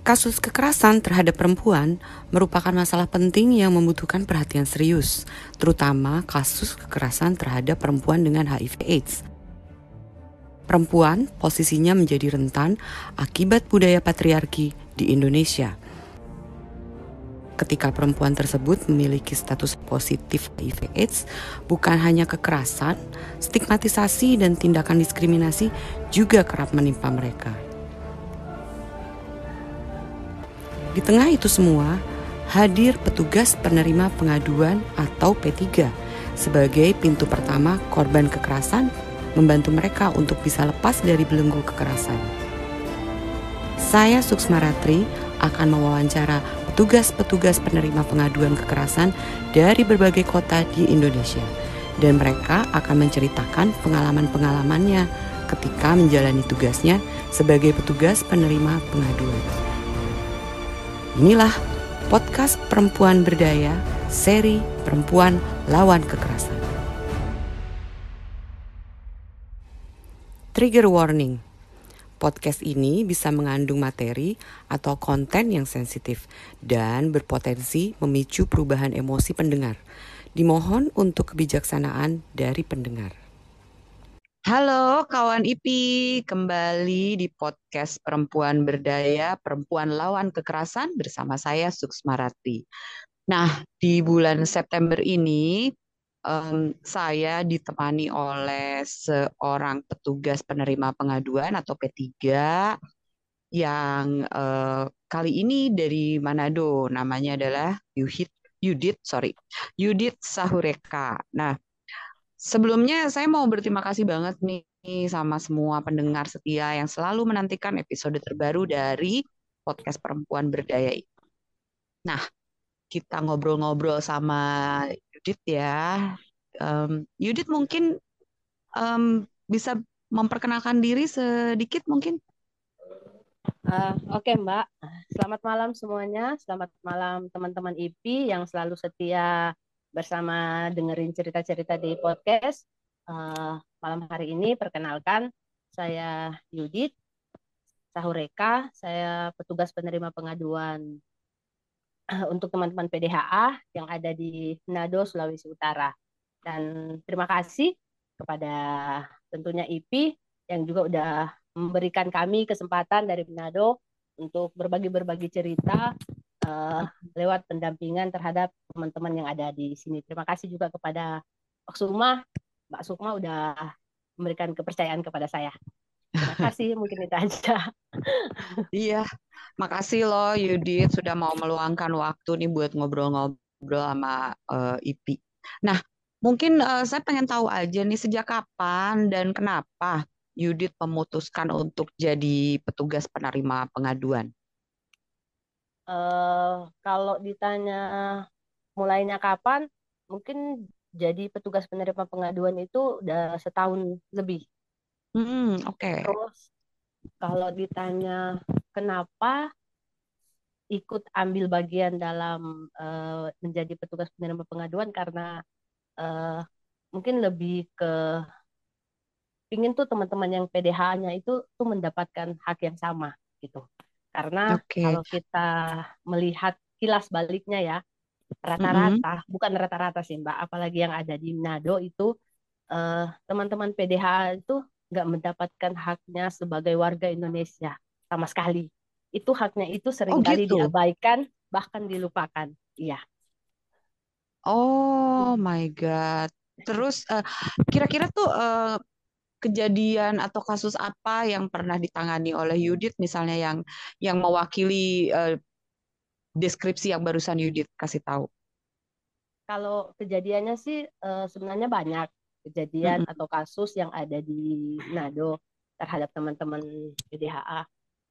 Kasus kekerasan terhadap perempuan merupakan masalah penting yang membutuhkan perhatian serius, terutama kasus kekerasan terhadap perempuan dengan HIV/AIDS. Perempuan posisinya menjadi rentan akibat budaya patriarki di Indonesia. Ketika perempuan tersebut memiliki status positif HIV/AIDS, bukan hanya kekerasan, stigmatisasi, dan tindakan diskriminasi juga kerap menimpa mereka. Di tengah itu semua, hadir petugas penerima pengaduan atau P3 sebagai pintu pertama korban kekerasan membantu mereka untuk bisa lepas dari belenggu kekerasan. Saya Suksma Ratri akan mewawancara petugas-petugas penerima pengaduan kekerasan dari berbagai kota di Indonesia dan mereka akan menceritakan pengalaman-pengalamannya ketika menjalani tugasnya sebagai petugas penerima pengaduan. Inilah podcast Perempuan Berdaya, seri Perempuan Lawan Kekerasan. Trigger warning. Podcast ini bisa mengandung materi atau konten yang sensitif dan berpotensi memicu perubahan emosi pendengar. Dimohon untuk kebijaksanaan dari pendengar. Halo kawan IPI, kembali di podcast Perempuan Berdaya, Perempuan Lawan Kekerasan bersama saya Suksmarati. Nah, di bulan September ini um, saya ditemani oleh seorang petugas penerima pengaduan atau P3 yang uh, kali ini dari Manado, namanya adalah Yudit, Yudit, sorry, Yudit Sahureka. Nah, Sebelumnya saya mau berterima kasih banget nih sama semua pendengar setia yang selalu menantikan episode terbaru dari podcast Perempuan Berdaya. Nah, kita ngobrol-ngobrol sama Yudit ya. Um, Yudit mungkin um, bisa memperkenalkan diri sedikit mungkin. Uh, Oke okay, Mbak, selamat malam semuanya. Selamat malam teman-teman IP yang selalu setia bersama dengerin cerita-cerita di podcast. Uh, malam hari ini perkenalkan saya Yudit Sahureka, saya petugas penerima pengaduan uh, untuk teman-teman PDHA yang ada di Nado Sulawesi Utara. Dan terima kasih kepada tentunya IP yang juga udah memberikan kami kesempatan dari Manado untuk berbagi-berbagi cerita uh, lewat pendampingan terhadap teman-teman yang ada di sini. Terima kasih juga kepada Mbak Sukma, Mbak Sukma udah memberikan kepercayaan kepada saya. Terima kasih, mungkin itu aja. iya, makasih loh Yudit sudah mau meluangkan waktu nih buat ngobrol-ngobrol sama uh, IPI. Nah, mungkin uh, saya pengen tahu aja nih sejak kapan dan kenapa Yudit memutuskan untuk jadi petugas penerima pengaduan? Uh, kalau ditanya mulainya kapan, mungkin jadi petugas penerima pengaduan itu udah setahun lebih. Hmm, oke. Okay. Terus kalau ditanya kenapa ikut ambil bagian dalam uh, menjadi petugas penerima pengaduan karena uh, mungkin lebih ke ingin tuh teman-teman yang PDH-nya itu tuh mendapatkan hak yang sama gitu. Karena okay. kalau kita melihat kilas baliknya ya, rata-rata, mm -hmm. bukan rata-rata sih Mbak, apalagi yang ada di Manado itu eh, teman-teman PDH itu nggak mendapatkan haknya sebagai warga Indonesia sama sekali. Itu haknya itu sering kali oh, gitu? diabaikan bahkan dilupakan. Iya. Oh my God. Terus uh, kira-kira tuh uh, kejadian atau kasus apa yang pernah ditangani oleh Yudit misalnya yang yang mewakili uh, deskripsi yang barusan Yudit kasih tahu? Kalau kejadiannya sih uh, sebenarnya banyak kejadian mm -hmm. atau kasus yang ada di Nado terhadap teman-teman PDHA.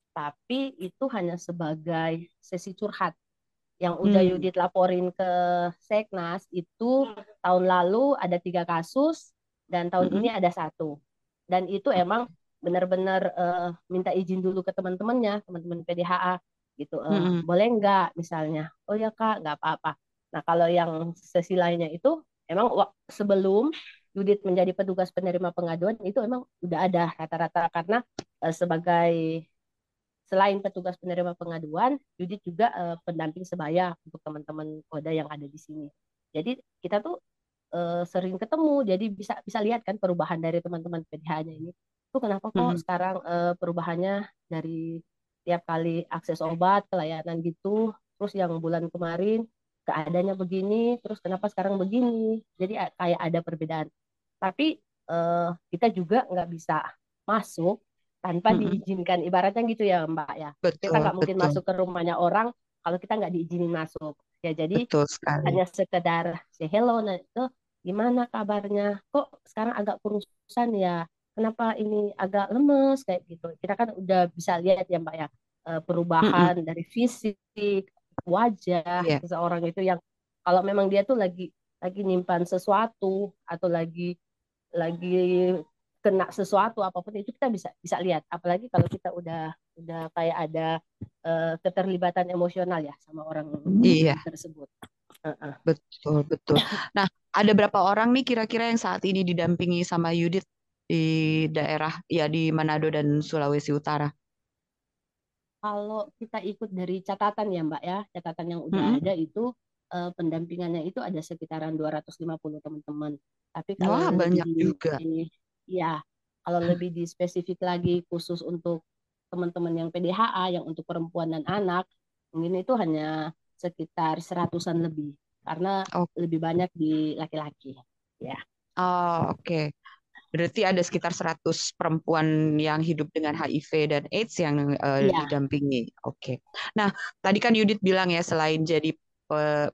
Tapi itu hanya sebagai sesi curhat yang udah hmm. Yudit laporin ke Seknas itu tahun lalu ada tiga kasus dan tahun hmm. ini ada satu dan itu emang benar-benar uh, minta izin dulu ke teman-temannya teman-teman PDHA gitu uh, mm-hmm. boleh nggak misalnya oh ya kak nggak apa-apa nah kalau yang sesi lainnya itu emang sebelum Yudit menjadi petugas penerima pengaduan itu emang udah ada rata-rata karena uh, sebagai selain petugas penerima pengaduan, Yudit juga uh, pendamping sebaya untuk teman-teman Koda yang ada di sini. Jadi kita tuh uh, sering ketemu, jadi bisa bisa lihat kan perubahan dari teman-teman PDH-nya ini. Tuh kenapa kok hmm. sekarang uh, perubahannya dari tiap kali akses obat, pelayanan gitu, terus yang bulan kemarin keadaannya begini, terus kenapa sekarang begini. Jadi kayak ada perbedaan. Tapi uh, kita juga nggak bisa masuk tanpa hmm. diizinkan ibaratnya gitu ya Mbak ya betul, kita nggak mungkin betul. masuk ke rumahnya orang kalau kita nggak diizinin masuk ya jadi hanya sekedar say hello nah itu gimana kabarnya? Kok sekarang agak kurusan ya? Kenapa ini agak lemes? Kayak gitu. Kita kan udah bisa lihat ya Mbak ya eh, perubahan hmm. dari fisik wajah yeah. seseorang itu yang kalau memang dia tuh lagi lagi nyimpan sesuatu atau lagi lagi kena sesuatu apa pun itu kita bisa bisa lihat. Apalagi kalau kita udah udah kayak ada uh, keterlibatan emosional ya sama orang iya. tersebut uh-uh. betul betul nah ada berapa orang nih kira-kira yang saat ini didampingi sama Yudit di daerah ya di Manado dan Sulawesi Utara kalau kita ikut dari catatan ya Mbak ya catatan yang udah mm-hmm. ada itu uh, pendampingannya itu ada sekitaran 250 teman-teman tapi kalau Wah, banyak juga ini ya kalau lebih di spesifik lagi khusus untuk teman-teman yang PDHA yang untuk perempuan dan anak mungkin itu hanya sekitar seratusan lebih karena oh. lebih banyak di laki-laki ya oh oke okay. Berarti ada sekitar 100 perempuan yang hidup dengan HIV dan AIDS yang uh, ya. didampingi. Oke. Okay. Nah, tadi kan Yudit bilang ya selain jadi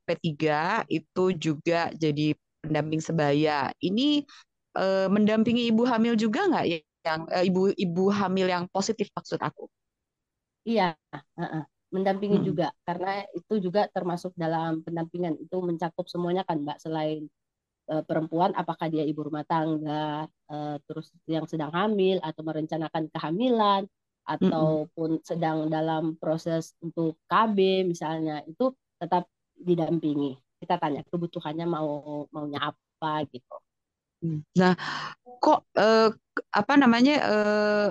P3 itu juga jadi pendamping sebaya. Ini uh, mendampingi ibu hamil juga nggak ya? Yang uh, ibu ibu hamil yang positif maksud aku? Iya, mendampingi hmm. juga karena itu juga termasuk dalam pendampingan itu mencakup semuanya kan mbak selain uh, perempuan apakah dia ibu rumah tangga uh, terus yang sedang hamil atau merencanakan kehamilan ataupun hmm. sedang dalam proses untuk KB misalnya itu tetap didampingi kita tanya kebutuhannya mau maunya apa gitu Hmm. Nah, kok eh, apa namanya eh,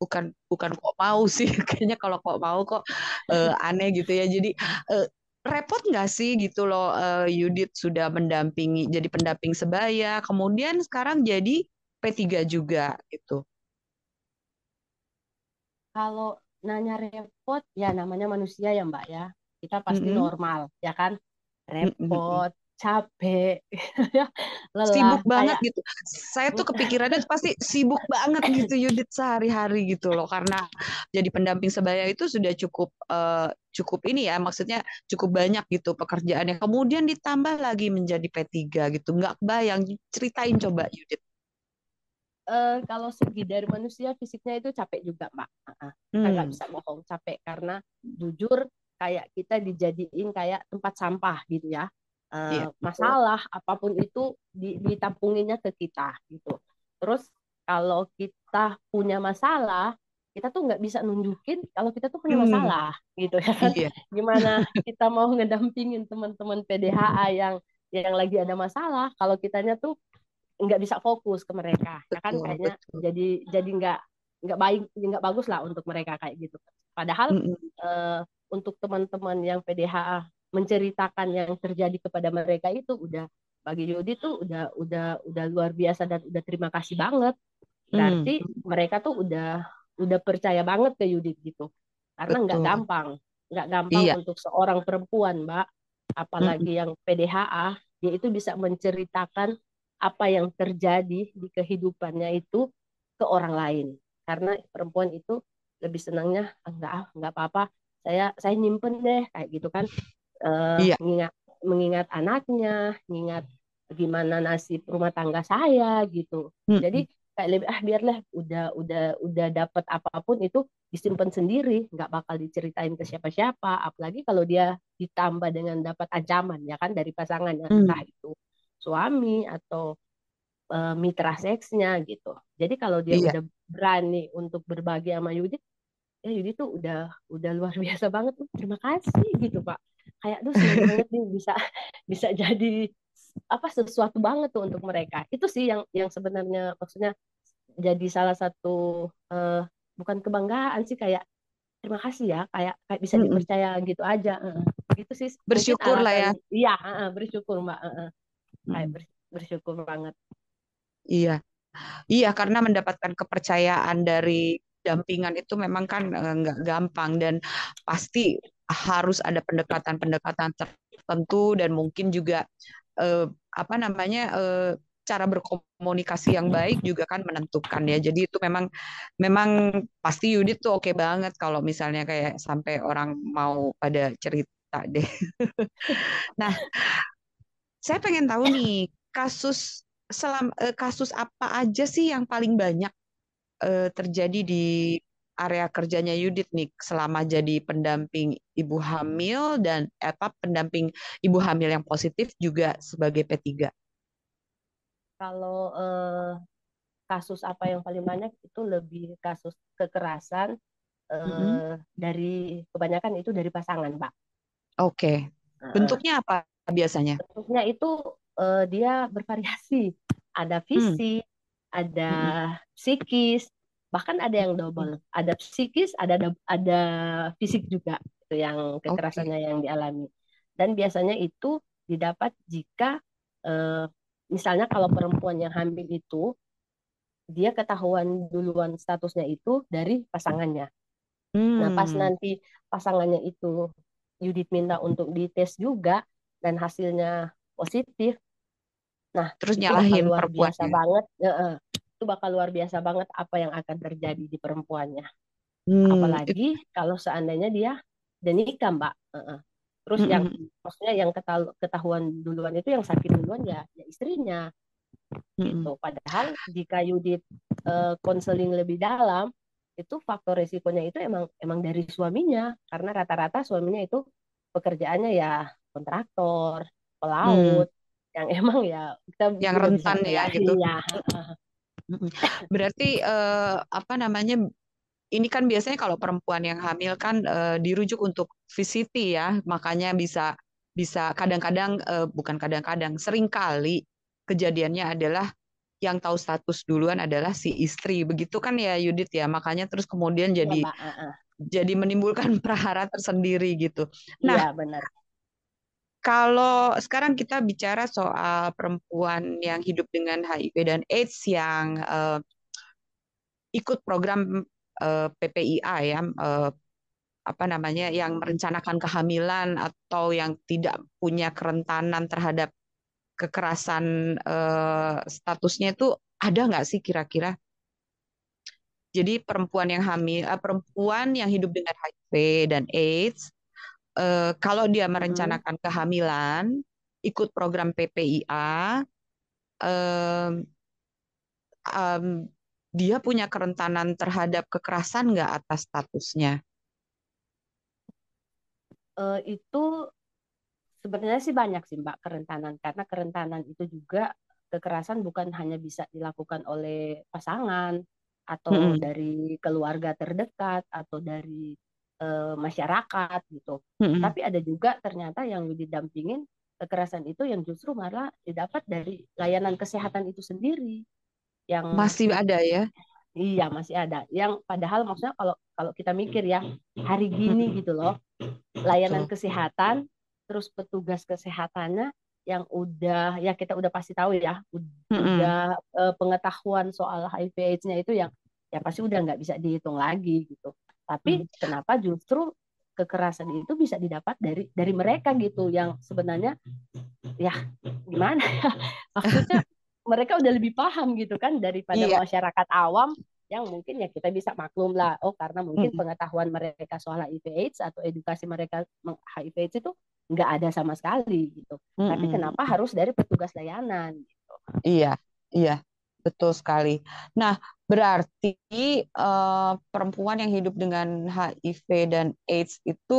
bukan bukan kok mau sih kayaknya kalau kok mau kok eh, aneh gitu ya. Jadi eh, repot nggak sih gitu loh eh, Yudit sudah mendampingi jadi pendamping sebaya, kemudian sekarang jadi P3 juga gitu. Kalau nanya repot ya namanya manusia ya Mbak ya. Kita pasti mm -hmm. normal ya kan. Repot, capek. Lelah. Sibuk banget kayak... gitu. Saya tuh kepikirannya pasti sibuk banget gitu Yudit sehari-hari gitu loh. Karena jadi pendamping sebaya itu sudah cukup uh, cukup ini ya maksudnya cukup banyak gitu pekerjaannya. Kemudian ditambah lagi menjadi P3 gitu. Nggak bayang ceritain coba Yudit. Uh, kalau segi dari manusia fisiknya itu capek juga mbak, uh, kita nggak hmm. bisa bohong. Capek karena jujur kayak kita dijadiin kayak tempat sampah gitu ya uh, yeah. masalah apa pun itu ditampunginnya ke kita gitu. Terus kalau kita punya masalah, kita tuh nggak bisa nunjukin kalau kita tuh punya hmm. masalah hmm. gitu ya kan. Yeah. Gimana kita mau ngedampingin teman-teman PDHA yang yang lagi ada masalah kalau kitanya tuh nggak bisa fokus ke mereka betul, ya kan kayaknya betul. jadi jadi nggak nggak baik nggak bagus lah untuk mereka kayak gitu padahal mm -hmm. uh, untuk teman-teman yang PDHA menceritakan yang terjadi kepada mereka itu udah bagi Yudi tuh udah udah udah luar biasa dan udah terima kasih banget. Berarti hmm. mereka tuh udah udah percaya banget ke Yudi gitu. Karena nggak gampang, nggak gampang iya. untuk seorang perempuan, Mbak, apalagi hmm. yang PDHA, dia itu bisa menceritakan apa yang terjadi di kehidupannya itu ke orang lain. Karena perempuan itu lebih senangnya enggak ah, enggak apa-apa, saya saya nyimpen deh kayak gitu kan uh, iya. mengingat mengingat anaknya, mengingat gimana nasib rumah tangga saya gitu. Hmm. Jadi kayak lebih ah biarlah udah udah udah dapat apa pun itu disimpan sendiri, nggak bakal diceritain ke siapa-siapa. Apalagi kalau dia ditambah dengan dapat ancaman ya kan dari pasangannya, hmm. entah itu suami atau uh, mitra seksnya gitu. Jadi kalau dia iya. udah berani untuk berbagi sama Yudi, ya Yudi tuh udah udah luar biasa banget. Terima kasih gitu Pak kayak duh seneng banget nih bisa bisa jadi apa sesuatu banget tuh untuk mereka itu sih yang yang sebenarnya maksudnya jadi salah satu uh, bukan kebanggaan sih kayak terima kasih ya kayak kayak bisa dipercaya gitu aja Heeh. gitu sih Bersyukur lah ya. iya heeh, bersyukur mbak Heeh. kayak Mm. bers- bersyukur banget Iya, iya karena mendapatkan kepercayaan dari dampingan itu memang kan eh, nggak gampang dan pasti harus ada pendekatan-pendekatan tertentu dan mungkin juga eh, apa namanya eh, cara berkomunikasi yang baik juga kan menentukan ya. Jadi itu memang memang pasti Yudit tuh oke banget kalau misalnya kayak sampai orang mau pada cerita deh. Nah, saya pengen tahu nih kasus selam eh, kasus apa aja sih yang paling banyak eh, terjadi di area kerjanya Yudit nih selama jadi pendamping ibu hamil dan eh, apa pendamping ibu hamil yang positif juga sebagai P3. kalau eh, kasus apa yang paling banyak itu lebih kasus kekerasan Mm-mm. eh, dari kebanyakan itu dari pasangan pak Oke, Heeh. bentuknya apa biasanya? bentuknya itu eh, dia bervariasi ada Hmm, fisik ada mm-mm. psikis bahkan ada yang double ada psikis ada ada fisik juga itu yang kekerasannya yang dialami. Dan biasanya itu didapat jika eh, misalnya kalau perempuan yang hamil itu dia ketahuan duluan statusnya itu dari pasangannya. Nah pas Hmm, nanti pasangannya itu Yudit minta untuk dites juga dan hasilnya positif Nah, terus nyalahin luar biasa perempuannya. banget. Itu bakal luar biasa banget apa yang akan terjadi di perempuannya. Hmm, Apalagi kalau seandainya dia udah nikah, Mbak. Heeh. Terus yang mm-mm, maksudnya yang ketahu- ketahuan duluan itu yang sakit duluan ya, ya istrinya mm-mm. gitu. Padahal jika Yudit eh, konseling lebih dalam, itu faktor resikonya itu emang emang dari suaminya karena rata-rata suaminya itu pekerjaannya ya kontraktor, Hmm, pelaut yang emang ya kita yang rentan ya gitu. ya. Berarti eh, apa namanya? Ini kan biasanya kalau perempuan yang hamil kan eh, dirujuk untuk VCT ya, makanya bisa bisa kadang-kadang eh, bukan kadang-kadang sering kali kejadiannya adalah yang tahu status duluan adalah si istri. Begitu kan ya Yudit ya, makanya terus kemudian Iya, jadi. Heeh. jadi menimbulkan prahara tersendiri gitu. Nah, Iya, benar. Kalau sekarang kita bicara soal perempuan yang hidup dengan HIV dan AIDS yang eh, ikut program eh, PPIA ya, eh, apa namanya, yang merencanakan kehamilan atau yang tidak punya kerentanan terhadap kekerasan eh, statusnya itu ada nggak sih kira-kira? Jadi perempuan yang hamil, perempuan yang hidup dengan HIV dan AIDS, eh, kalau dia merencanakan kehamilan, ikut program PPIA, em, em, dia punya kerentanan terhadap kekerasan nggak atas statusnya? Eh, itu sebenarnya sih banyak sih Mbak kerentanan. Karena kerentanan itu juga kekerasan bukan hanya bisa dilakukan oleh pasangan atau Mm-mm, dari keluarga terdekat atau dari eh, masyarakat gitu. mm-mm. Tapi ada juga ternyata yang didampingin kekerasan itu yang justru malah didapat dari layanan kesehatan itu sendiri yang Masih ada ya? Iya masih ada. Yang padahal maksudnya kalau kalau kita mikir ya hari gini gitu loh layanan betul. kesehatan terus petugas kesehatannya yang udah ya kita udah pasti tahu ya udah eh, pengetahuan soal HIV AIDS-nya itu yang ya pasti udah nggak bisa dihitung lagi gitu. Tapi mm. kenapa justru kekerasan itu bisa didapat dari dari mereka gitu yang sebenarnya ya gimana ya maksudnya mereka udah lebih paham gitu kan daripada Iya. masyarakat awam yang mungkin ya kita bisa maklum lah oh karena mungkin Mm-mm, pengetahuan mereka soal HIV AIDS atau edukasi mereka HIV AIDS itu nggak ada sama sekali gitu tapi mm-mm. kenapa harus dari petugas layanan gitu Iya, iya, betul sekali. Nah, berarti eh, perempuan yang hidup dengan HIV dan AIDS itu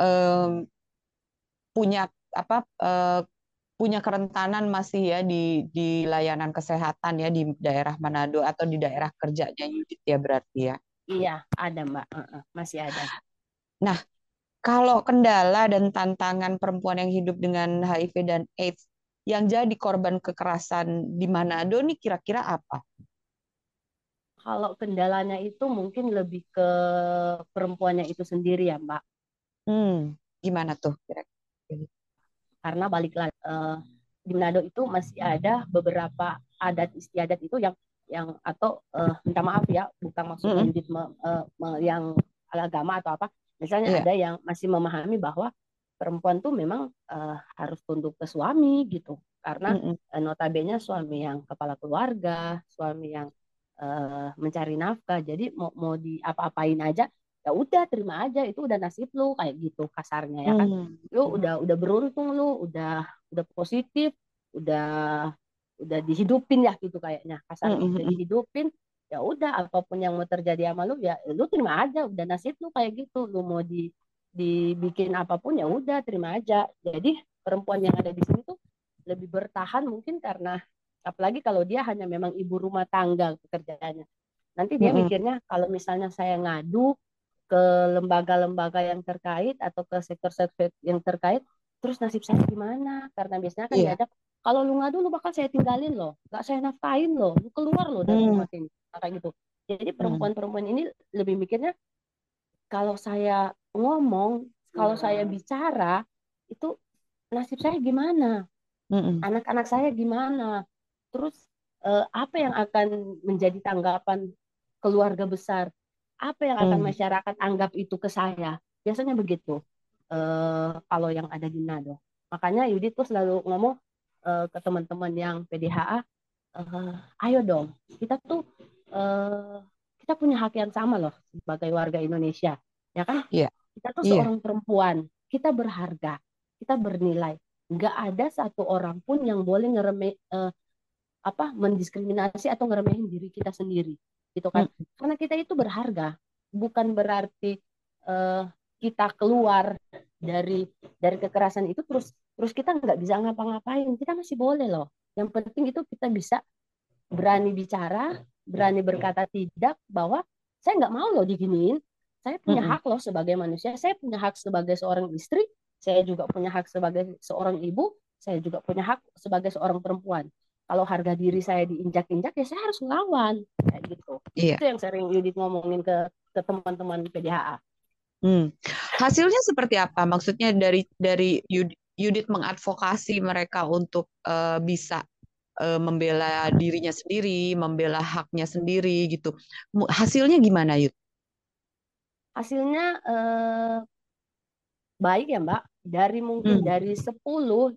em, punya apa eh, punya kerentanan masih ya di di layanan kesehatan ya di daerah Manado atau di daerah kerjanya Yudit ya berarti ya. iya ada mbak Heeh, masih ada Nah, kalau kendala dan tantangan perempuan yang hidup dengan HIV dan AIDS yang jadi korban kekerasan di Manado nih kira-kira apa? Kalau kendalanya itu mungkin lebih ke perempuannya itu sendiri ya Mbak. Hmm, gimana tuh Karena balik lagi uh, di Manado itu masih ada beberapa adat istiadat itu yang yang atau uh, minta maaf ya bukan maksudnya mm -hmm. me, uh, me, yang agama atau apa misalnya yeah. ada yang masih memahami bahwa perempuan tuh memang uh, harus tunduk ke suami gitu karena mm -hmm. notabene suami yang kepala keluarga suami yang uh, mencari nafkah. Jadi mau mau di apa-apain aja ya udah terima aja itu udah nasib lu kayak gitu kasarnya ya kan? Hmm. lu udah udah beruntung lu udah udah positif udah udah dihidupin ya gitu kayaknya kasarnya. Hmm. udah dihidupin ya udah apa pun yang mau terjadi sama lu ya lu terima aja udah nasib lu kayak gitu. Lu mau di dibikin apa pun ya udah terima aja. Jadi perempuan yang ada di sini tuh lebih bertahan mungkin karena apalagi kalau dia hanya memang ibu rumah tangga pekerjaannya. Nanti dia mm -hmm. mikirnya kalau misalnya saya ngadu ke lembaga-lembaga yang terkait atau ke sektor-sektor yang terkait terus nasib saya gimana? Karena biasanya kan yeah. diajak kalau lu ngadu lu bakal saya tinggalin loh. Gak saya nafkain loh. Lu keluar loh dari mm. rumah ini. Kayak gitu. Jadi mm. perempuan-perempuan ini lebih mikirnya kalau saya ngomong kalau saya bicara itu nasib saya gimana? Anak-anak saya gimana terus eh, apa yang akan menjadi tanggapan keluarga besar apa yang akan hmm. masyarakat anggap itu ke saya biasanya begitu eh, kalau yang ada di Nado makanya Yudit tuh selalu ngomong eh, ke teman-teman yang PDHA eh, ayo dong kita tuh eh, kita punya hak yang sama loh sebagai warga Indonesia ya kan yeah. kita tuh yeah. seorang perempuan kita berharga kita bernilai nggak ada satu orang pun yang boleh ngereme eh, apa mendiskriminasi atau ngeremehin diri kita sendiri gitu kan. Hmm. karena kita itu berharga bukan berarti uh, kita keluar dari dari kekerasan itu terus terus kita nggak bisa ngapa-ngapain. Kita masih boleh loh. Yang penting itu kita bisa berani bicara berani berkata tidak bahwa saya nggak mau loh diginiin. Saya punya hmm. hak loh sebagai manusia. Saya punya hak sebagai seorang istri. Saya juga punya hak sebagai seorang ibu. Saya juga punya hak sebagai seorang perempuan kalau harga diri saya diinjak-injak ya saya harus melawan kayak gitu. Iya. itu yang sering Yudit ngomongin ke ke teman-teman PDHA hmm. hasilnya seperti apa? Maksudnya dari dari Yudit mengadvokasi mereka untuk uh, bisa uh, membela dirinya sendiri membela haknya sendiri gitu. Hasilnya gimana Yud? Hasilnya uh, baik ya Mbak. Dari mungkin hmm. dari 10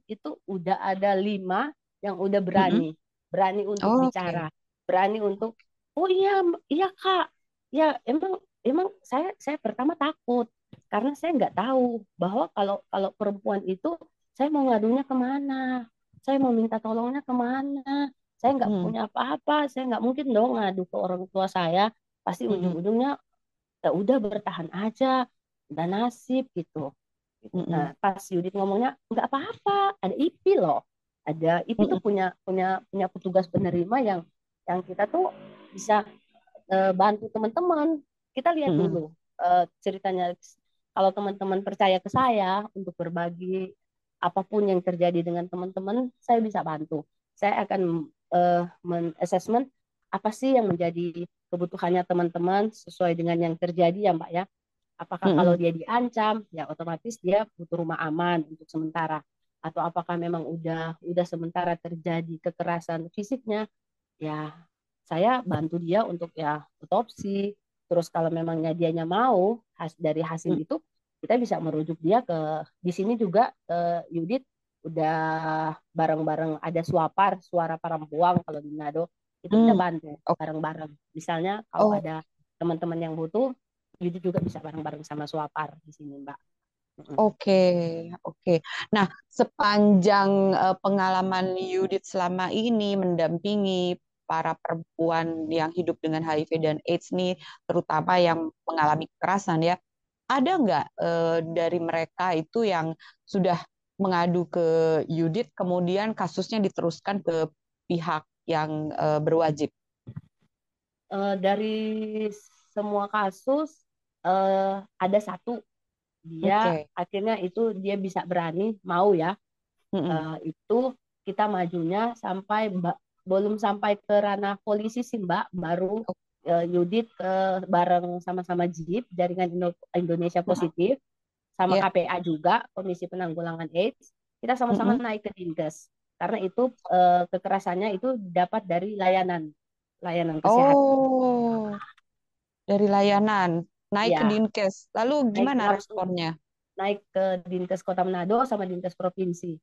itu udah ada lima yang udah berani, mm-hmm. berani untuk oh, bicara, okay. berani untuk oh iya iya kak, ya emang emang saya saya pertama takut karena saya nggak tahu bahwa kalau kalau perempuan itu saya mau ngadunya ke mana, saya mau minta tolongnya ke mana, saya nggak hmm. punya apa-apa, saya nggak mungkin dong ngadu ke orang tua saya, pasti hmm. ujung-ujungnya ya udah bertahan aja, udah nasib gitu. Hmm. Nah pas Yudit ngomongnya nggak apa-apa, ada IP loh ada itu tuh punya punya punya petugas penerima yang yang kita tuh bisa uh, bantu teman-teman. Kita lihat mm -hmm. dulu uh, ceritanya. Kalau teman-teman percaya ke saya untuk berbagi apa pun yang terjadi dengan teman-teman saya bisa bantu. Saya akan uh, men-assessment apa sih yang menjadi kebutuhannya teman-teman sesuai dengan yang terjadi ya mbak ya. Apakah mm -hmm. kalau dia diancam ya otomatis dia butuh rumah aman untuk sementara atau apakah memang udah udah sementara terjadi kekerasan fisiknya ya saya bantu dia untuk ya otopsi terus kalau memangnya dianya mau has, dari hasil hmm. itu kita bisa merujuk dia ke di sini juga uh, Yudit udah bareng-bareng ada suapar suara perempuan kalau di Nado itu hmm. kita bantu bareng-bareng misalnya kalau oh. ada teman-teman yang butuh Yudit juga bisa bareng-bareng sama suapar di sini Mbak Oke, oke. Nah, sepanjang uh, pengalaman Yudit selama ini mendampingi para perempuan yang hidup dengan HIV dan AIDS nih, terutama yang mengalami kekerasan ya, ada nggak uh, dari mereka itu yang sudah mengadu ke Yudit, kemudian kasusnya diteruskan ke pihak yang uh, berwajib? Uh, dari semua kasus uh, ada satu dia okay. akhirnya itu dia bisa berani mau ya mm -hmm. uh, itu kita majunya sampai mbak belum sampai ke ranah polisi sih mbak baru uh, Yudit uh, bareng sama-sama JIP jaringan Indonesia Positif sama yeah. KPA juga Komisi Penanggulangan AIDS kita sama-sama mm -hmm. naik ke Dinkes karena itu uh, kekerasannya itu dapat dari layanan layanan kesehatan. Oh, dari layanan naik ya. ke Dinkes. Lalu gimana naik responnya? Naik ke Dinkes Kota Manado sama Dinkes Provinsi.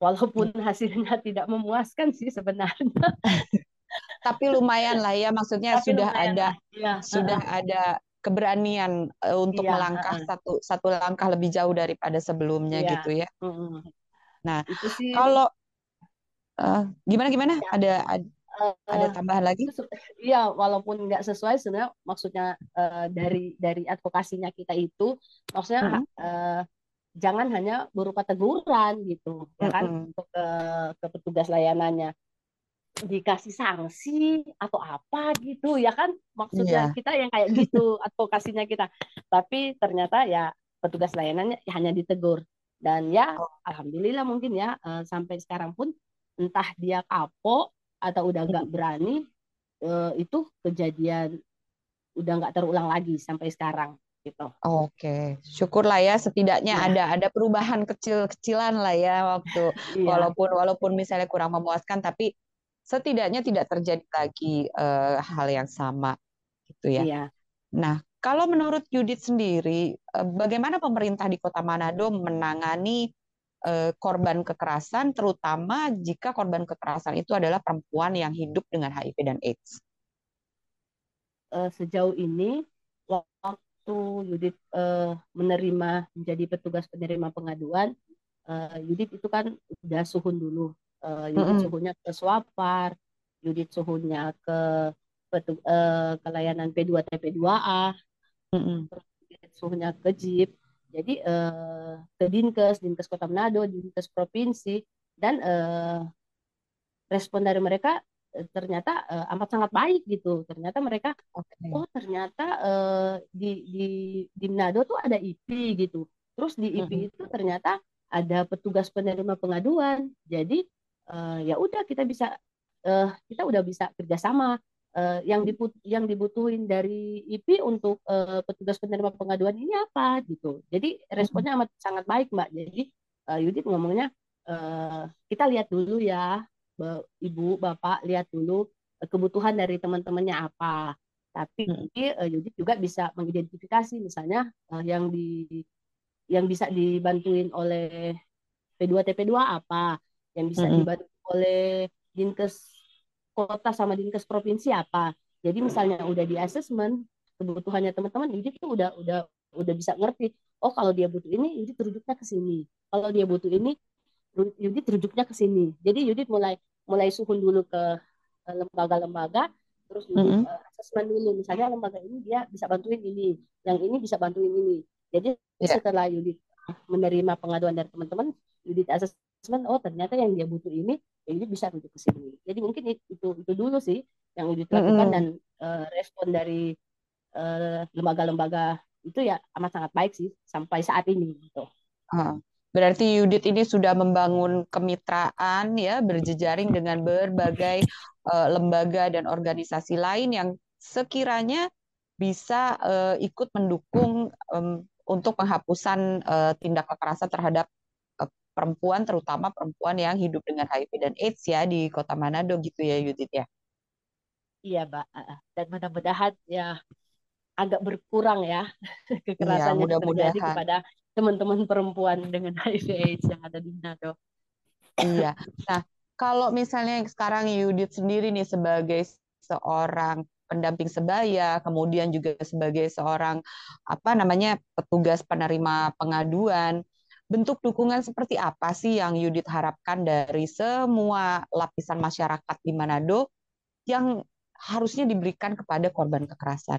Walaupun hasilnya tidak memuaskan sih sebenarnya. Tapi lumayan lah ya, maksudnya Tapi sudah ada ya. sudah ada keberanian uh, untuk ya, melangkah uh, satu satu langkah lebih jauh daripada sebelumnya ya. gitu ya. Uh, nah, itu sih, kalau uh, gimana gimana? Ya. Ada, ada ada tambahan lagi? Iya, walaupun nggak sesuai sebenarnya maksudnya uh, dari dari advokasinya kita itu maksudnya uh -huh. uh, jangan hanya berupa teguran gitu, ya kan, uh -huh. untuk ke, ke petugas layanannya dikasih sanksi atau apa gitu ya kan maksudnya yeah. kita yang kayak gitu advokasinya kita tapi ternyata ya petugas layanannya hanya ditegur dan ya oh. alhamdulillah mungkin ya uh, sampai sekarang pun entah dia kapok atau udah nggak berani uh, itu kejadian udah nggak terulang lagi sampai sekarang gitu. Oke, syukurlah ya setidaknya ya. ada ada perubahan kecil-kecilan lah ya waktu ya. walaupun walaupun misalnya kurang memuaskan tapi setidaknya tidak terjadi lagi uh, hal yang sama gitu ya. ya. Nah, kalau menurut Yudit sendiri, uh, bagaimana pemerintah di Kota Manado menangani Eh, korban kekerasan, terutama jika korban kekerasan itu adalah perempuan yang hidup dengan HIV dan AIDS? Uh, sejauh ini, waktu Yudit uh, menerima menjadi petugas penerima pengaduan, Yudit itu kan udah suhun dulu. Yudit mm -hmm. suhunya ke Swapar, Yudit suhunya ke petu, ke layanan P2TP2A, mm -hmm. suhunya ke JIP jadi eh, ke Dinkes, Dinkes Kota Manado, Dinkes Provinsi, dan eh, respon dari mereka eh, ternyata eh, amat sangat baik gitu. Ternyata mereka, okay. oh ternyata eh, di, di di Manado tuh ada IP gitu. Terus di IP mm-hmm. itu ternyata ada petugas penerima pengaduan. Jadi eh, ya udah kita bisa eh, kita udah bisa kerjasama uh, yang dibut yang dibutuhin dari IP untuk uh, petugas penerima pengaduan ini apa gitu. Jadi responnya amat sangat baik mbak. Jadi uh, Yudit ngomongnya uh, kita lihat dulu ya, ibu bapak lihat dulu kebutuhan dari teman-temannya apa. Tapi uh, Yudit juga bisa mengidentifikasi misalnya uh, yang di yang bisa dibantuin oleh P2TP2 apa, yang bisa dibantu oleh Dinkes kota sama dinkes provinsi apa. Jadi misalnya udah di assessment kebutuhannya teman-teman, jadi tuh udah udah udah bisa ngerti. Oh kalau dia butuh ini, Yudit rujuknya ke sini. Kalau dia butuh ini, Yudit rujuknya ke sini. Jadi Yudit mulai mulai suhun dulu ke lembaga-lembaga, terus Yudit mm -hmm. uh, assessment dulu. Misalnya lembaga ini dia bisa bantuin ini, yang ini bisa bantuin ini. Jadi yeah. setelah Yudit menerima pengaduan dari teman-teman, Yudit assessment, oh ternyata yang dia butuh ini, ini bisa rujuk ke sini. Jadi mungkin itu itu dulu sih yang udah lakukan mm -hmm. dan uh, respon dari eh, lembaga-lembaga itu ya amat sangat baik sih sampai saat ini gitu. Uh, berarti Yudit ini sudah membangun kemitraan ya berjejaring dengan berbagai uh, lembaga dan organisasi lain yang sekiranya bisa uh, ikut mendukung um, untuk penghapusan uh, tindak kekerasan terhadap perempuan terutama perempuan yang hidup dengan HIV dan AIDS ya di Kota Manado gitu ya Yudit ya. Iya, Mbak. Dan mudah-mudahan ya agak berkurang ya kekerasan ya, yang terjadi kepada teman-teman perempuan dengan HIV AIDS yang ada di Manado. Iya. Nah, kalau misalnya sekarang Yudit sendiri nih sebagai seorang pendamping sebaya, kemudian juga sebagai seorang apa namanya petugas penerima pengaduan, bentuk dukungan seperti apa sih yang Yudit harapkan dari semua lapisan masyarakat di Manado yang harusnya diberikan kepada korban kekerasan?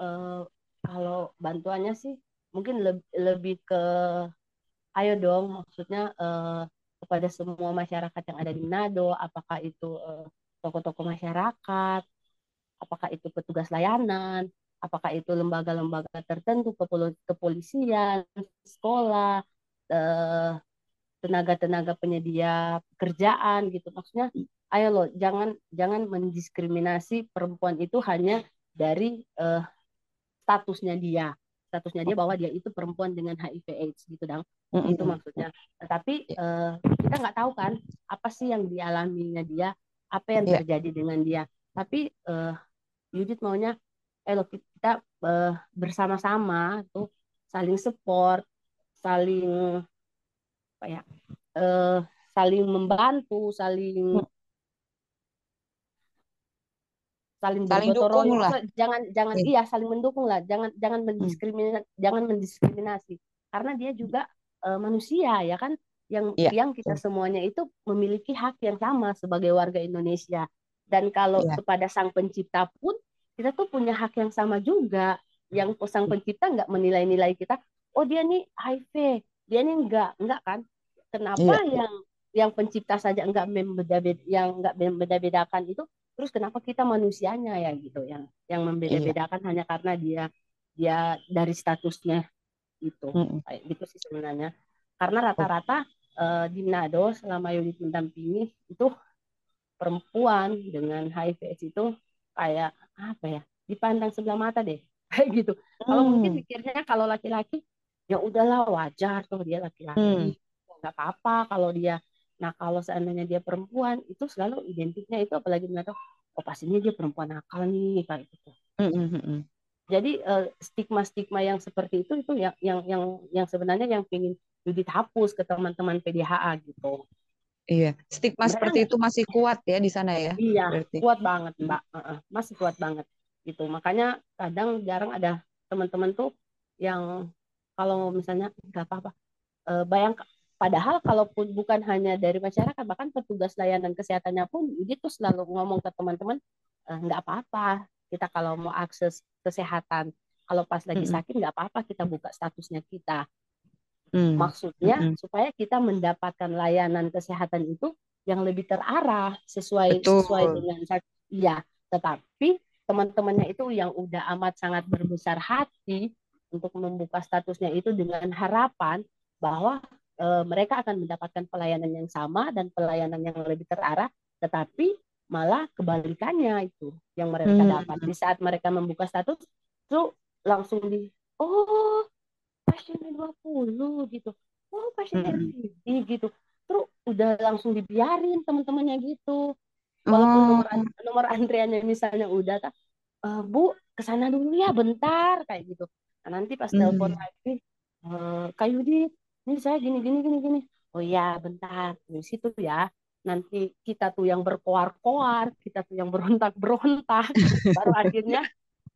Uh, kalau bantuannya sih mungkin lebih, lebih ke ayo dong maksudnya uh, kepada semua masyarakat yang ada di Manado apakah itu uh, tokoh-tokoh masyarakat apakah itu petugas layanan apakah itu lembaga-lembaga tertentu kepolisian, sekolah, eh, tenaga-tenaga penyedia pekerjaan gitu. Maksudnya ayo loh jangan jangan mendiskriminasi perempuan itu hanya dari uh, statusnya dia. Statusnya dia bahwa dia itu perempuan dengan HIV AIDS gitu dong mm-hmm. itu maksudnya. Tapi uh, kita nggak tahu kan apa sih yang dialaminya dia apa yang yeah. terjadi dengan dia. Tapi uh, Yudit maunya eh kita uh, bersama-sama tuh saling support saling apa ya uh, saling membantu saling mm saling saling dukung lah. jangan jangan yeah. iya saling mendukung lah jangan jangan hmm. mendiskriminasi hmm. jangan mendiskriminasi karena dia juga uh, manusia ya kan yang yeah. yang kita semuanya itu memiliki hak yang sama sebagai warga Indonesia dan kalau yeah. kepada sang pencipta pun kita tuh punya hak yang sama juga. Yang sang pencipta nggak menilai-nilai kita. Oh dia nih HIV. Dia nih enggak enggak kan? Kenapa yeah. yang yang pencipta saja enggak membeda yang enggak membeda-bedakan itu? Terus kenapa kita manusianya ya gitu yang yang membeda-bedakan iya. hanya karena dia dia dari statusnya itu mm kayak gitu sih sebenarnya. Karena rata-rata uh, di Nado selama unit mendampingi itu perempuan dengan HIV itu kayak apa ya dipandang sebelah mata deh kayak gitu mm. kalau mungkin pikirnya kalau laki-laki ya udahlah wajar tuh dia laki-laki mm. nggak apa-apa kalau dia Nah kalau seandainya dia perempuan itu selalu identiknya itu apalagi mereka oh pastinya dia perempuan nakal nih kayak gitu. Mm-hmm. Jadi uh, stigma-stigma yang seperti itu itu yang yang yang yang sebenarnya yang ingin dihapus ke teman-teman PDHA gitu. Iya, stigma Mereka seperti itu masih kuat ya di sana ya? Iya, berarti. kuat banget Mbak, uh-uh, masih kuat banget gitu. Makanya kadang jarang ada teman-teman tuh yang kalau misalnya nggak apa-apa, uh, bayang Padahal kalaupun bukan hanya dari masyarakat, bahkan petugas layanan kesehatannya pun dia tuh selalu ngomong ke teman-teman, e, nggak apa-apa kita kalau mau akses kesehatan, kalau pas lagi sakit nggak apa-apa kita buka statusnya kita. Mm. Maksudnya mm -hmm. supaya kita mendapatkan layanan kesehatan itu yang lebih terarah sesuai Betul. sesuai dengan iya. Tetapi teman-temannya itu yang udah amat sangat berbesar hati untuk membuka statusnya itu dengan harapan bahwa uh, mereka akan mendapatkan pelayanan yang sama dan pelayanan yang lebih terarah, tetapi malah kebalikannya itu yang mereka hmm. dapat di saat mereka membuka status itu langsung di oh pasiennya 20 gitu. Oh pasien hmm. gitu. Terus udah langsung dibiarin teman-temannya gitu. Walaupun oh. nomor nomor antriannya misalnya udah tak e, eh, bu ke sana dulu ya bentar kayak gitu. Nah, nanti pas hmm. telepon lagi e, kayu di ini saya gini gini gini gini. Oh ya bentar di situ ya. Nanti kita tuh yang berkoar-koar kita tuh yang berontak-berontak. Baru akhirnya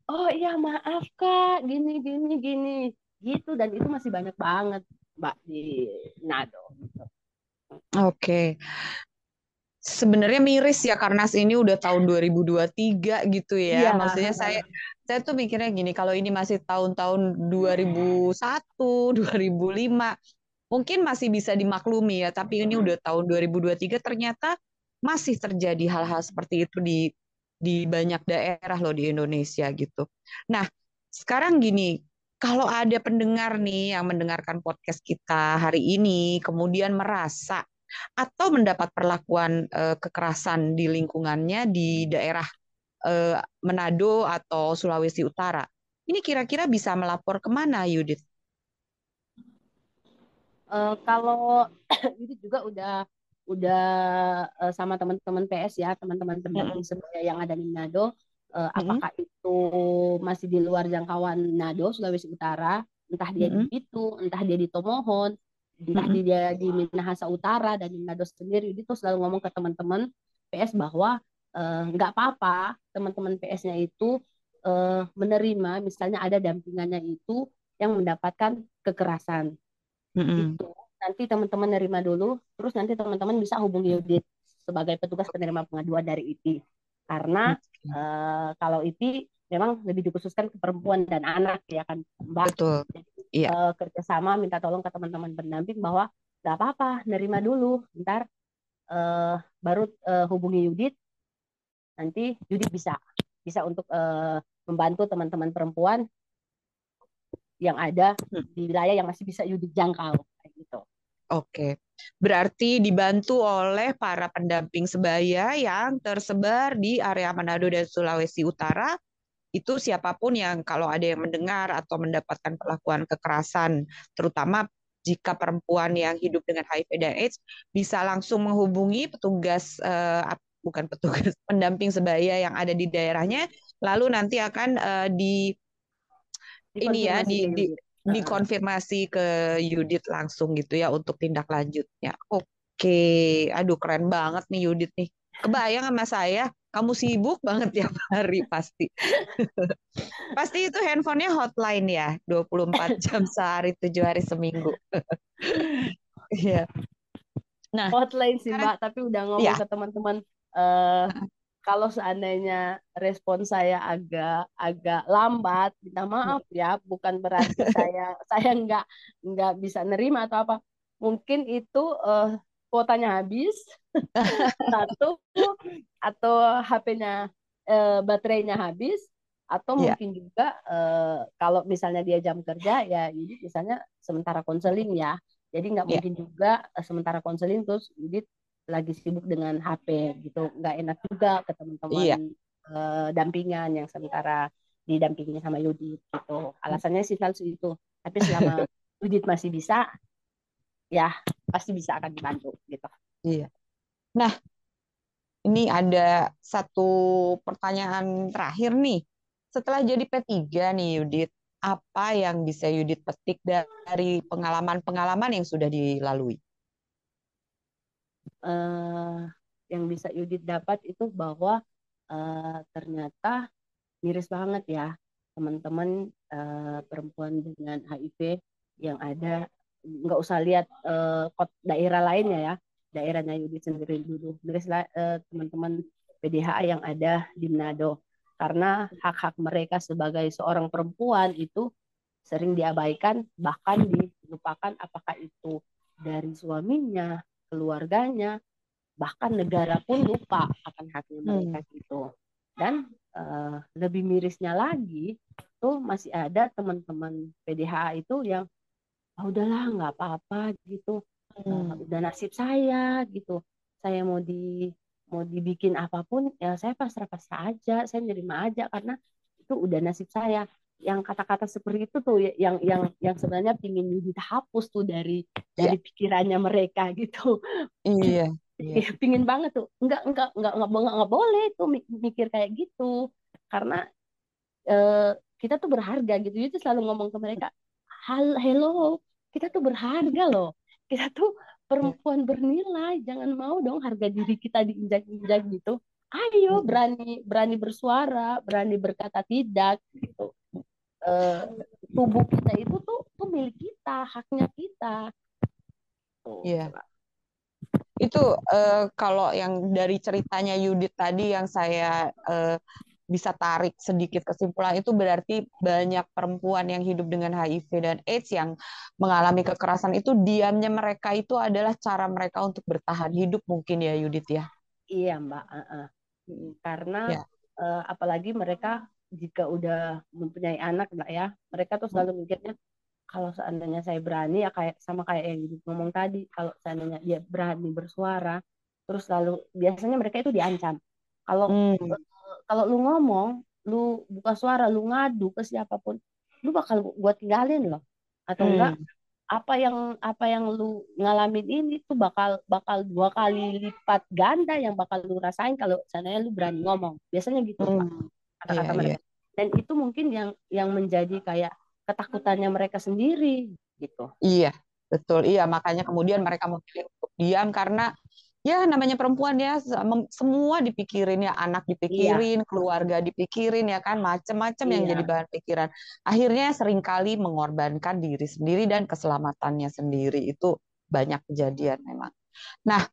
oh iya maaf kak. Gini gini gini gitu dan itu masih banyak banget mbak di Nado gitu. Oke. Okay. Sebenarnya miris ya karena ini udah tahun 2023 gitu ya. Iya, Maksudnya saya saya tuh mikirnya gini, kalau ini masih tahun-tahun 2001, 2005, mungkin masih bisa dimaklumi ya, tapi ini udah tahun 2023 ternyata masih terjadi hal-hal seperti itu di di banyak daerah loh di Indonesia gitu. Nah, sekarang gini, kalau ada pendengar nih yang mendengarkan podcast kita hari ini kemudian merasa atau mendapat perlakuan eh, kekerasan di lingkungannya di daerah eh, Manado atau Sulawesi Utara, ini kira-kira bisa melapor ke mana, Yudit? uh, kalau ini juga udah udah uh, sama teman-teman PS ya teman-teman pendamping mm sebaya yang ada di Nado uh, mm apakah itu masih di luar jangkauan Nado Sulawesi Utara? Entah dia mm di itu entah dia di Tomohon entah mm dia di Minahasa Utara dan di Nado sendiri. Itu selalu ngomong ke teman-teman PS bahwa nggak uh, apa-apa teman-teman PS-nya itu uh, menerima misalnya ada dampingannya itu yang mendapatkan kekerasan. Mm-hmm. Itu nanti teman-teman nerima dulu, terus nanti teman-teman bisa hubungi Yudit sebagai petugas penerima pengaduan dari IPI. Karena uh, kalau IPI memang lebih dikhususkan ke perempuan dan anak ya kan Mbak. Betul. Jadi, iya. uh, kerjasama minta tolong ke teman-teman pendamping bahwa nggak apa-apa, nerima dulu, ntar uh, baru uh, hubungi Yudit, nanti Yudit bisa bisa untuk uh, membantu teman-teman perempuan yang ada hmm. di wilayah yang masih bisa Yudit jangkau kayak gitu. Oke. Berarti dibantu oleh para pendamping sebaya yang tersebar di area Manado dan Sulawesi Utara. Itu siapa pun yang kalau ada yang mendengar atau mendapatkan perlakuan kekerasan, terutama jika perempuan yang hidup dengan HIV dan AIDS bisa langsung menghubungi petugas uh, bukan petugas pendamping sebaya yang ada di daerahnya lalu nanti akan uh, di ini ya di, di dikonfirmasi ke Yudit langsung gitu ya untuk tindak lanjutnya. Oke, aduh keren banget nih Yudit nih. Kebayang sama saya, kamu sibuk banget tiap hari pasti. pasti itu handphonenya hotline ya, 24 jam sehari, 7 hari seminggu. Iya. nah, hotline sih Mbak, tapi udah ngomong ya. ke teman-teman uh, kalau seandainya respon saya agak agak lambat, minta maaf ya, bukan berarti saya saya nggak nggak bisa nerima atau apa. Mungkin itu uh, kuotanya habis satu atau HP-nya uh, eh, baterainya habis atau yeah. mungkin juga uh, kalau misalnya dia jam kerja ya ini misalnya sementara konseling ya. Jadi nggak yeah. mungkin juga uh, sementara konseling terus jadi lagi sibuk dengan HP gitu nggak enak juga ke teman-teman iya. uh, dampingan yang sementara didampingi sama Yudit gitu. Alasannya sih selalu itu tapi selama Yudit masih bisa ya pasti bisa akan dibantu gitu. Iya. Nah ini ada satu pertanyaan terakhir nih. Setelah jadi P3 nih Yudit apa yang bisa Yudit petik dari pengalaman-pengalaman yang sudah dilalui uh, yang bisa Yudit dapat itu bahwa uh, ternyata miris banget ya teman-teman uh, perempuan dengan HIV yang ada. Nggak usah lihat uh, daerah lainnya ya daerahnya Yudit sendiri dulu. Miris uh, teman-teman PDHA yang ada di Manado. Karena hak-hak mereka sebagai seorang perempuan itu sering diabaikan bahkan dilupakan apakah itu dari suaminya keluarganya, bahkan negara pun lupa akan haknya hmm. mereka hmm. gitu. Dan uh, lebih mirisnya lagi, tuh masih ada teman-teman PDH itu yang oh, udahlah nggak apa-apa gitu, hmm. uh, udah nasib saya gitu. Saya mau di mau dibikin apa pun ya saya pasrah-pasrah aja, saya nerima aja karena itu udah nasib saya yang kata-kata seperti itu tuh yang yang yang sebenarnya ingin dihapus tuh dari yeah. dari pikirannya mereka gitu. Iya. Yeah. pingin banget tuh. Enggak enggak enggak enggak, enggak, enggak boleh tuh mikir kayak gitu. Karena uh, kita tuh berharga gitu. Itu selalu ngomong ke mereka, "Hal hello, kita tuh berharga loh. Kita tuh perempuan bernilai. Jangan mau dong harga diri kita diinjak-injak gitu. Ayo berani berani bersuara, berani berkata tidak gitu uh, tubuh kita itu tuh tuh milik kita, haknya kita. Iya. Yeah. Itu uh, kalau yang dari ceritanya Yudit tadi yang saya uh, bisa tarik sedikit kesimpulan itu berarti banyak perempuan yang hidup dengan HIV dan AIDS yang mengalami kekerasan itu diamnya mereka itu adalah cara mereka untuk bertahan hidup mungkin ya Yudit ya. Iya Mbak, uh -uh. karena ya. uh, apalagi mereka jika udah mempunyai anak lah ya mereka tuh selalu mikirnya kalau seandainya saya berani ya kayak sama kayak yang ngomong tadi kalau seandainya dia berani bersuara terus lalu biasanya mereka itu diancam. Kalau hmm. kalau lu ngomong lu buka suara lu ngadu ke siapa pun lu bakal gua tinggalin loh. Atau hmm. enggak apa yang apa yang lu ngalamin ini tuh bakal bakal dua kali lipat ganda yang bakal lu rasain kalau seandainya lu berani ngomong. Biasanya gitu hmm kata-kata yeah, mereka. Yeah. Dan itu mungkin yang yang menjadi kayak ketakutannya mereka sendiri gitu. Iya, betul. Iya, makanya kemudian mereka memilih untuk diam karena ya namanya perempuan ya semua dipikirin ya anak dipikirin iya. keluarga dipikirin ya kan macam-macam iya. yang jadi bahan pikiran akhirnya sering kali mengorbankan diri sendiri dan keselamatannya sendiri itu banyak kejadian memang nah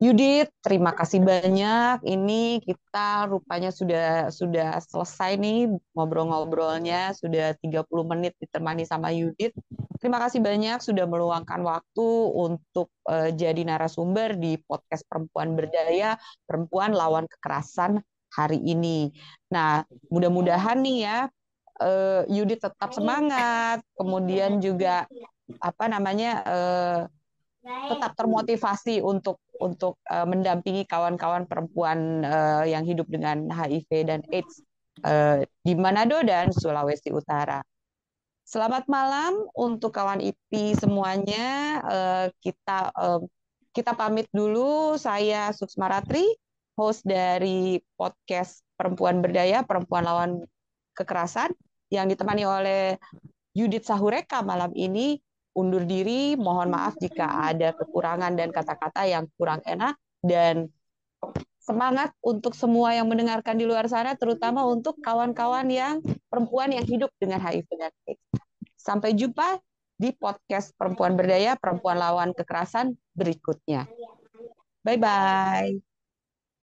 Yudit, terima kasih banyak. Ini kita rupanya sudah sudah selesai nih ngobrol-ngobrolnya, sudah 30 menit ditemani sama Yudit. Terima kasih banyak sudah meluangkan waktu untuk uh, jadi narasumber di podcast Perempuan Berdaya, Perempuan Lawan Kekerasan hari ini. Nah, mudah-mudahan nih ya uh, Yudit tetap semangat, kemudian juga apa namanya uh, tetap termotivasi untuk untuk uh, mendampingi kawan-kawan perempuan uh, yang hidup dengan HIV dan AIDS uh, di Manado dan Sulawesi Utara. Selamat malam untuk kawan IP semuanya. Uh, kita uh, kita pamit dulu. Saya Suksma Ratri, host dari podcast Perempuan Berdaya, Perempuan Lawan Kekerasan, yang ditemani oleh Yudit Sahureka malam ini undur diri. Mohon maaf jika ada kekurangan dan kata-kata yang kurang enak dan semangat untuk semua yang mendengarkan di luar sana, terutama untuk kawan-kawan yang perempuan yang hidup dengan HIV dan AIDS. Sampai jumpa di podcast Perempuan Berdaya, Perempuan Lawan Kekerasan berikutnya. Bye-bye.